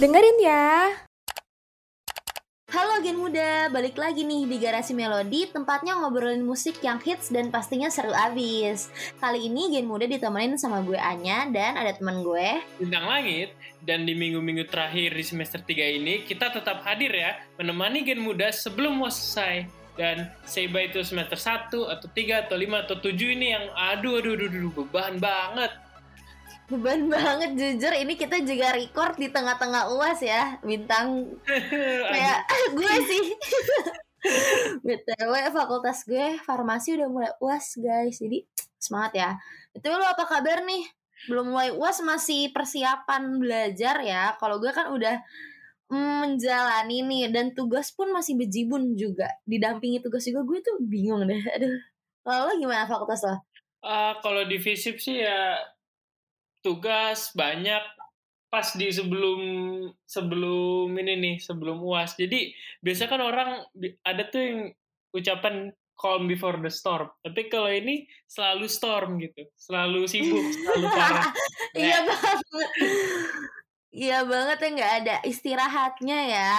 Dengerin ya. Halo Gen Muda, balik lagi nih di Garasi Melodi, tempatnya ngobrolin musik yang hits dan pastinya seru abis. Kali ini Gen Muda ditemenin sama gue Anya dan ada teman gue. Bintang Langit dan di minggu-minggu terakhir di semester 3 ini kita tetap hadir ya menemani Gen Muda sebelum mau selesai. Dan seba itu semester 1 atau 3 atau 5 atau 7 ini yang aduh aduh aduh, aduh beban banget. Beban banget jujur. Ini kita juga record di tengah-tengah uas ya bintang. Kayak gue sih. Btw fakultas gue farmasi udah mulai uas guys. Jadi semangat ya. Itu lo apa kabar nih? Belum mulai uas masih persiapan belajar ya. Kalau gue kan udah menjalani nih. Dan tugas pun masih bejibun juga. Didampingi tugas juga. Gue tuh bingung deh. Aduh. Kalau lo gimana fakultas lo? Uh, kalau di FISIP sih ya tugas banyak pas di sebelum sebelum ini nih sebelum uas jadi biasa kan orang ada tuh yang ucapan calm before the storm. Tapi kalau ini selalu storm gitu. Selalu sibuk selalu parah. Iya banget. Iya banget ya nggak ada istirahatnya ya.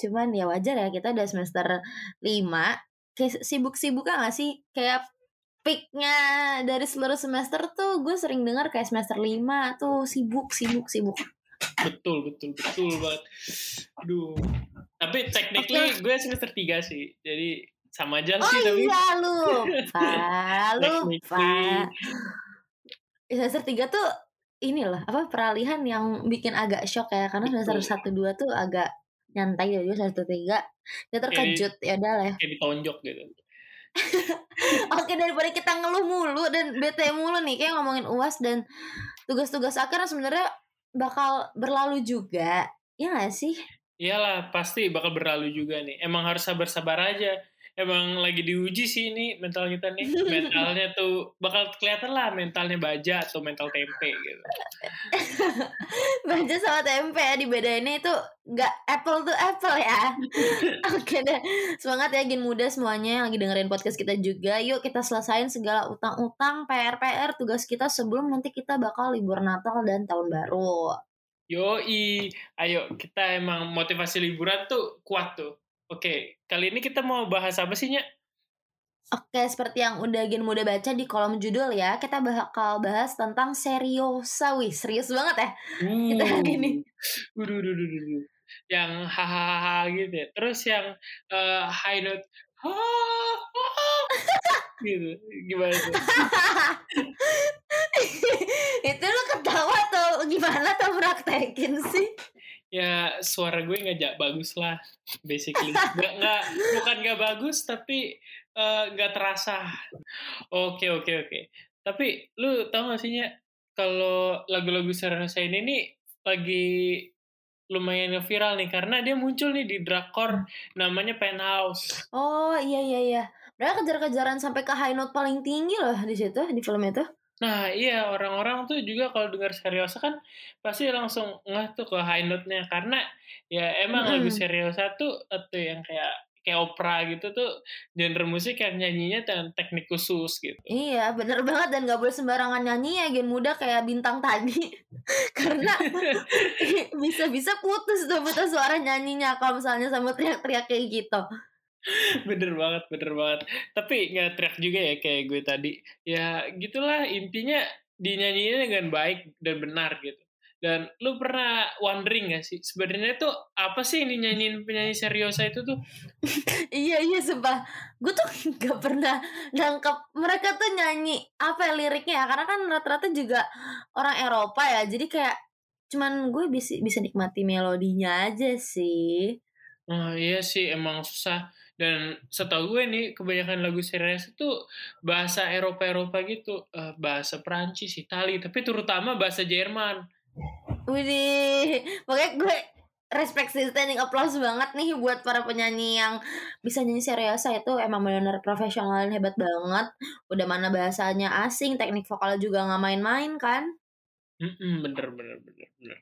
Cuman ya wajar ya kita udah semester 5 kayak sibuk-sibuk gak sih? Kayak peaknya dari seluruh semester tuh gue sering dengar kayak semester 5 tuh sibuk sibuk sibuk. Betul betul betul banget. Aduh. Tapi technically okay. gue semester 3 sih jadi sama aja oh, sih tapi iya lupa lupa. Semester 3 tuh inilah apa peralihan yang bikin agak shock ya karena semester satu dua tuh agak nyantai ya semester tiga dia terkejut ya udah lah ya. kayak ditonjok gitu Oke daripada kita ngeluh mulu dan bete mulu nih kayak ngomongin uas dan tugas-tugas akhir sebenarnya bakal berlalu juga ya gak sih? Iyalah pasti bakal berlalu juga nih. Emang harus sabar-sabar aja emang lagi diuji sih ini mental kita nih. Mentalnya tuh bakal kelihatan lah mentalnya baja atau mental tempe gitu. Baja sama tempe ya dibedainnya itu nggak apple tuh apple ya. Oke deh semangat ya gin muda semuanya yang lagi dengerin podcast kita juga. Yuk kita selesain segala utang-utang PR-PR tugas kita sebelum nanti kita bakal libur Natal dan tahun baru. Yoi, ayo kita emang motivasi liburan tuh kuat tuh. Oke, kali ini kita mau bahas apa sih, Nya? Oke, seperti yang udah Gen Muda baca di kolom judul ya, kita bakal bahas tentang seriosa, wih, serius banget ya. Uh, kita hari ini. Udah, udah, udah, udah. Yang hahaha gitu ya. Terus yang uh, high note, ha, gitu. Gimana tuh? Itu lo ketawa atau gimana tuh praktekin sih? Ya suara gue nggak bagus lah basically nggak nggak bukan nggak bagus tapi nggak uh, terasa oke oke oke tapi lu tau gak sih kalau lagu-lagu Serasa ini nih lagi lumayan viral nih karena dia muncul nih di drakor namanya Penthouse. Oh iya iya iya. Mereka kejar-kejaran sampai ke high note paling tinggi loh di situ di film itu. Nah iya orang-orang tuh juga kalau dengar Seriosa kan pasti langsung ngeh tuh ke high note-nya karena ya emang hmm. lagu Seriosa tuh atau yang kayak kayak opera gitu tuh genre musik yang nyanyinya dengan teknik khusus gitu. Iya bener banget dan gak boleh sembarangan nyanyi ya gen muda kayak bintang tadi karena bisa-bisa putus tuh putus suara nyanyinya kalau misalnya sama teriak-teriak kayak gitu. bener banget bener banget. Tapi nggak teriak juga ya kayak gue tadi. Ya gitulah intinya dinyanyinya dengan baik dan benar gitu. Dan lu pernah wondering gak sih sebenarnya tuh apa sih yang dinyanyiin penyanyi seriosa itu tuh? Iya iya sumpah. Gue tuh nggak pernah nangkep mereka tuh nyanyi apa ya liriknya ya? Karena kan rata-rata juga orang Eropa ya jadi kayak cuman gue bisa bisa nikmati melodinya aja sih. Oh iya sih emang susah dan setahu gue nih kebanyakan lagu serius itu bahasa Eropa-Eropa gitu, uh, bahasa Prancis, Itali, tapi terutama bahasa Jerman. Widih, pokoknya gue respect sih standing applause banget nih buat para penyanyi yang bisa nyanyi serius itu emang benar-benar profesional dan hebat banget. Udah mana bahasanya asing, teknik vokal juga nggak main-main kan? Mm-mm, bener bener bener bener.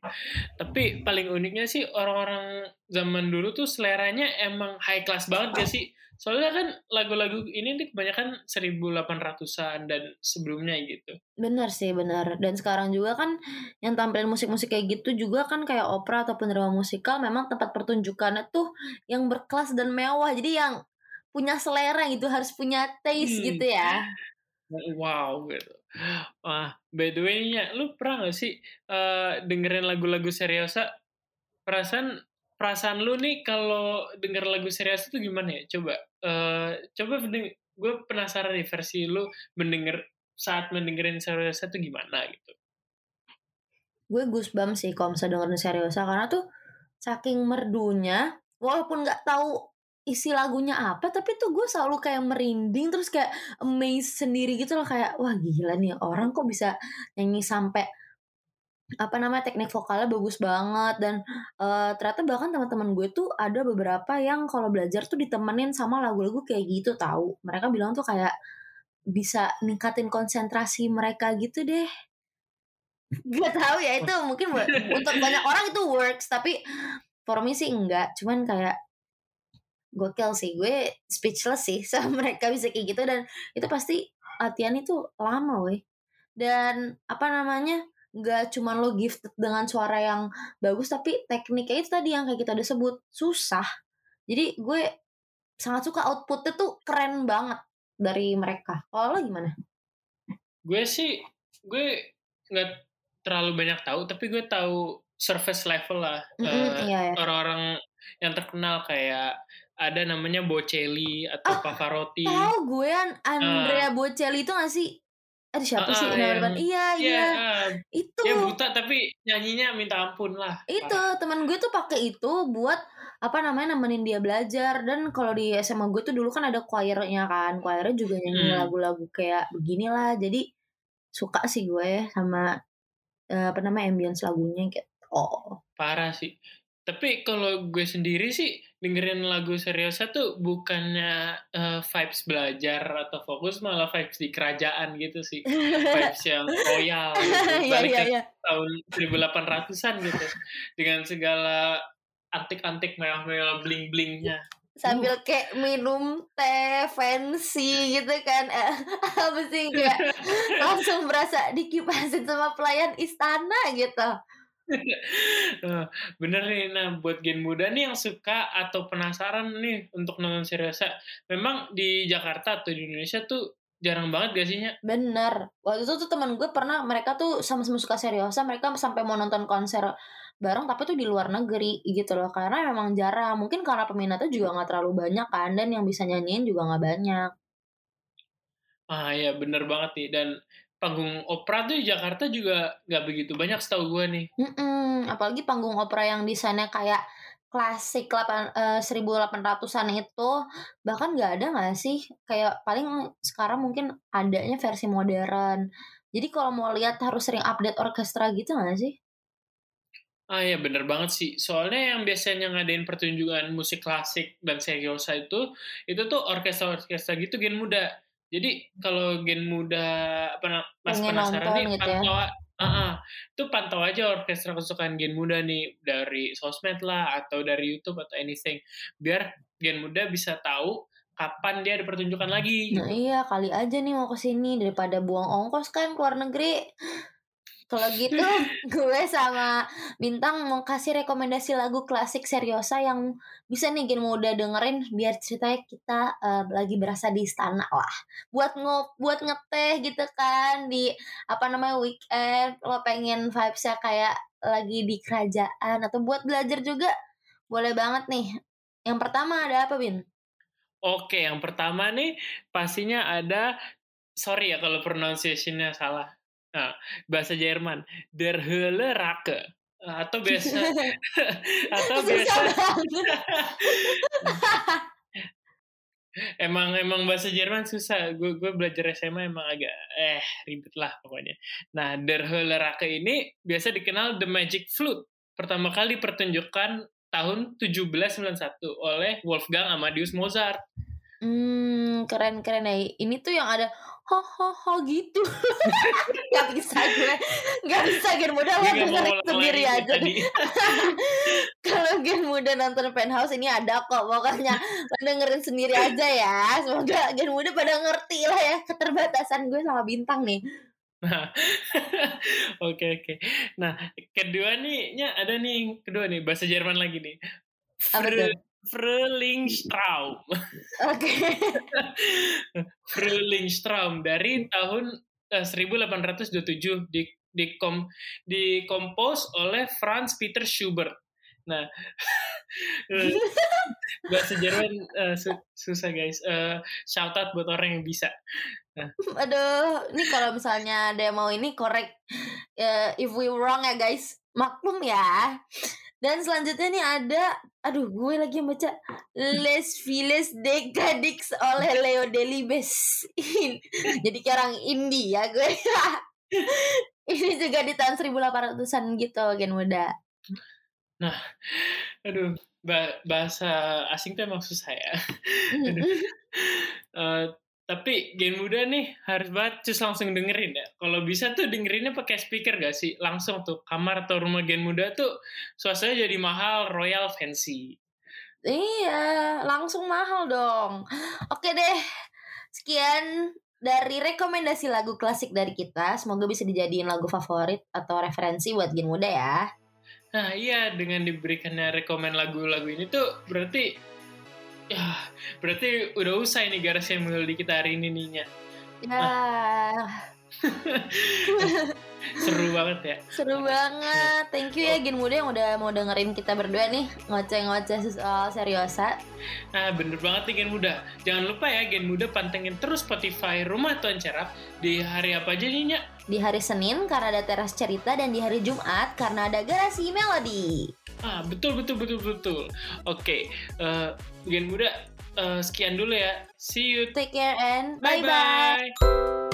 Tapi paling uniknya sih orang-orang zaman dulu tuh seleranya emang high class banget gak sih? Soalnya kan lagu-lagu ini nih kebanyakan 1800-an dan sebelumnya gitu. Bener sih, bener. Dan sekarang juga kan yang tampilin musik-musik kayak gitu juga kan kayak opera ataupun drama musikal memang tempat pertunjukannya tuh yang berkelas dan mewah. Jadi yang punya selera gitu harus punya taste Hmm. gitu ya. Wow gitu. Wah, by the way-nya, lu pernah gak sih eh, dengerin lagu-lagu seriosa? Perasaan perasaan lu nih kalau denger lagu serius itu gimana ya? Coba eh coba gue penasaran nih versi lu mendenger saat mendengerin seriosa itu gimana gitu. Gue goosebumps sih kalau misalnya dengerin seriosa karena tuh saking merdunya walaupun nggak tahu isi lagunya apa tapi tuh gue selalu kayak merinding terus kayak amazed sendiri gitu loh kayak wah gila nih orang kok bisa nyanyi sampai apa namanya teknik vokalnya bagus banget. Dan uh, ternyata bahkan teman-teman gue tuh ada beberapa yang kalau belajar tuh ditemenin sama lagu-lagu kayak gitu tahu. Mereka bilang tuh kayak bisa ningkatin konsentrasi mereka gitu deh. Gak tahu ya itu mungkin untuk banyak orang itu works tapi for me sih enggak. Cuman kayak gokil sih gue speechless sih sama mereka bisa kayak gitu dan itu pasti latihan itu lama weh. Dan apa namanya nggak cuma lo gifted dengan suara yang bagus tapi tekniknya itu tadi yang kayak kita udah sebut susah. Jadi gue sangat suka outputnya tuh keren banget dari mereka. Kalau lo gimana? Gue sih gue nggak terlalu banyak tahu tapi gue tahu surface level lah mm -hmm, uh, iya, iya. orang-orang yang terkenal kayak ada namanya Bocelli atau oh, Pavarotti. tahu gue Andrea uh, Bocelli itu gak sih? Ada siapa uh, sih yang, iya iya uh, itu. dia buta tapi nyanyinya minta ampun lah itu teman gue tuh pakai itu buat apa namanya nemenin dia belajar. Dan kalau di SMA gue tuh dulu kan ada choirnya kan. Choirnya juga nyanyi Hmm. lagu-lagu kayak beginilah. Jadi suka sih gue sama uh, apa namanya ambience lagunya kayak oh parah sih. Tapi kalau gue sendiri sih dengerin lagu seriosa tuh bukannya uh, vibes belajar atau fokus malah vibes di kerajaan gitu sih. Vibes yang royal gitu. balik iya, ke iya. tahun 1800-an gitu. Dengan segala antik-antik mewah-mewah bling-blingnya. Sambil kayak minum teh fancy gitu kan. Apa sih kayak langsung berasa dikipasin sama pelayan istana gitu bener nih. Nah buat gen muda nih yang suka atau penasaran nih untuk nonton seriosa memang di Jakarta atau di Indonesia tuh jarang banget gak sih bener. Waktu itu tuh teman gue pernah mereka tuh sama-sama suka seriosa mereka sampai mau nonton konser bareng tapi tuh di luar negeri gitu loh. Karena memang jarang. Mungkin karena peminatnya juga nggak terlalu banyak kan dan yang bisa nyanyiin juga nggak banyak. Ah ya bener banget nih. Dan panggung opera tuh di Jakarta juga nggak begitu banyak setahu gue nih. Mm-mm, apalagi panggung opera yang desainnya kayak klasik 8, uh, 1800-an itu bahkan nggak ada nggak sih kayak paling sekarang mungkin adanya versi modern. Jadi kalau mau lihat harus sering update orkestra gitu nggak sih? Ah ya bener banget sih. Soalnya yang biasanya ngadain pertunjukan musik klasik dan seriosa itu itu tuh orkestra-orkestra gitu gen muda. Jadi kalau gen muda apa mas Pengen penasaran nih gitu pantau ya? uh -uh, itu pantau aja orkestra kesukaan gen muda nih dari sosmed lah atau dari YouTube atau anything biar gen muda bisa tahu kapan dia ada pertunjukan lagi. Nah iya kali aja nih mau ke sini daripada buang ongkos kan ke luar negeri. Kalau gitu gue sama Bintang mau kasih rekomendasi lagu klasik seriosa yang bisa nih gen muda dengerin biar ceritanya kita uh, lagi berasa di istana lah. Buat ngop buat ngeteh gitu kan di apa namanya weekend lo pengen vibesnya kayak lagi di kerajaan atau buat belajar juga boleh banget nih. Yang pertama ada apa Bin? Oke, yang pertama nih pastinya ada sorry ya kalau pronunciation-nya salah. Nah, bahasa Jerman, der Hölle Rake atau biasa atau biasa emang emang bahasa Jerman susah. Gue gue belajar SMA emang agak eh ribet lah pokoknya. Nah der Hölle Rake ini biasa dikenal the magic flute pertama kali pertunjukan tahun 1791 oleh Wolfgang Amadeus Mozart Hmm, keren-keren ya. Ini tuh yang ada ho ho ho gitu nggak bisa gue nggak bisa gen muda lo dengerin sendiri aja kalau gen muda nonton penthouse ini ada kok pokoknya lo dengerin sendiri aja ya semoga gen muda pada ngerti lah ya keterbatasan gue sama bintang nih Nah, oke oke. Nah, kedua nih, nya ada nih kedua nih bahasa Jerman lagi nih. Fre Frühlingstraum. Oke. Frühlingstraum dari tahun uh, 1827 di di kom, dikompos oleh Franz Peter Schubert. Nah, bahasa Jerman uh, susah guys. Uh, shout out buat orang yang bisa. Nah. Aduh, ini kalau misalnya ada yang mau ini korek uh, if we wrong ya guys, maklum ya. Dan selanjutnya nih ada, aduh gue lagi baca Les Files de Cadix oleh Leo Delibes. Jadi kayak orang indie ya gue. ini juga di tahun 1800-an gitu gen muda. Nah, aduh, bahasa asing tuh emang susah ya. aduh. uh, tapi gen muda nih harus banget terus langsung dengerin ya. Kalau bisa tuh dengerinnya pakai speaker gak sih? Langsung tuh kamar atau rumah gen muda tuh suasananya jadi mahal, royal, fancy. Iya, langsung mahal dong. Oke deh, sekian dari rekomendasi lagu klasik dari kita. Semoga bisa dijadiin lagu favorit atau referensi buat gen muda ya. Nah iya, dengan diberikannya rekomend lagu-lagu ini tuh berarti ya berarti udah usai nih garasi yang di kita hari ini nih Ya. Ah. Seru banget ya. Seru banget. Thank you ya Gen Muda yang udah mau dengerin kita berdua nih ngoceh-ngoceh soal seriosa. Nah bener banget nih Gen Muda. Jangan lupa ya Gen Muda pantengin terus Spotify Rumah Tuan Cerap di hari apa aja nih Nyak? Di hari Senin karena ada teras cerita dan di hari Jumat karena ada garasi melodi. Ah betul betul betul betul. Oke, okay. uh, eh, Gen Muda uh, sekian dulu ya. See you. Take care and bye bye. bye.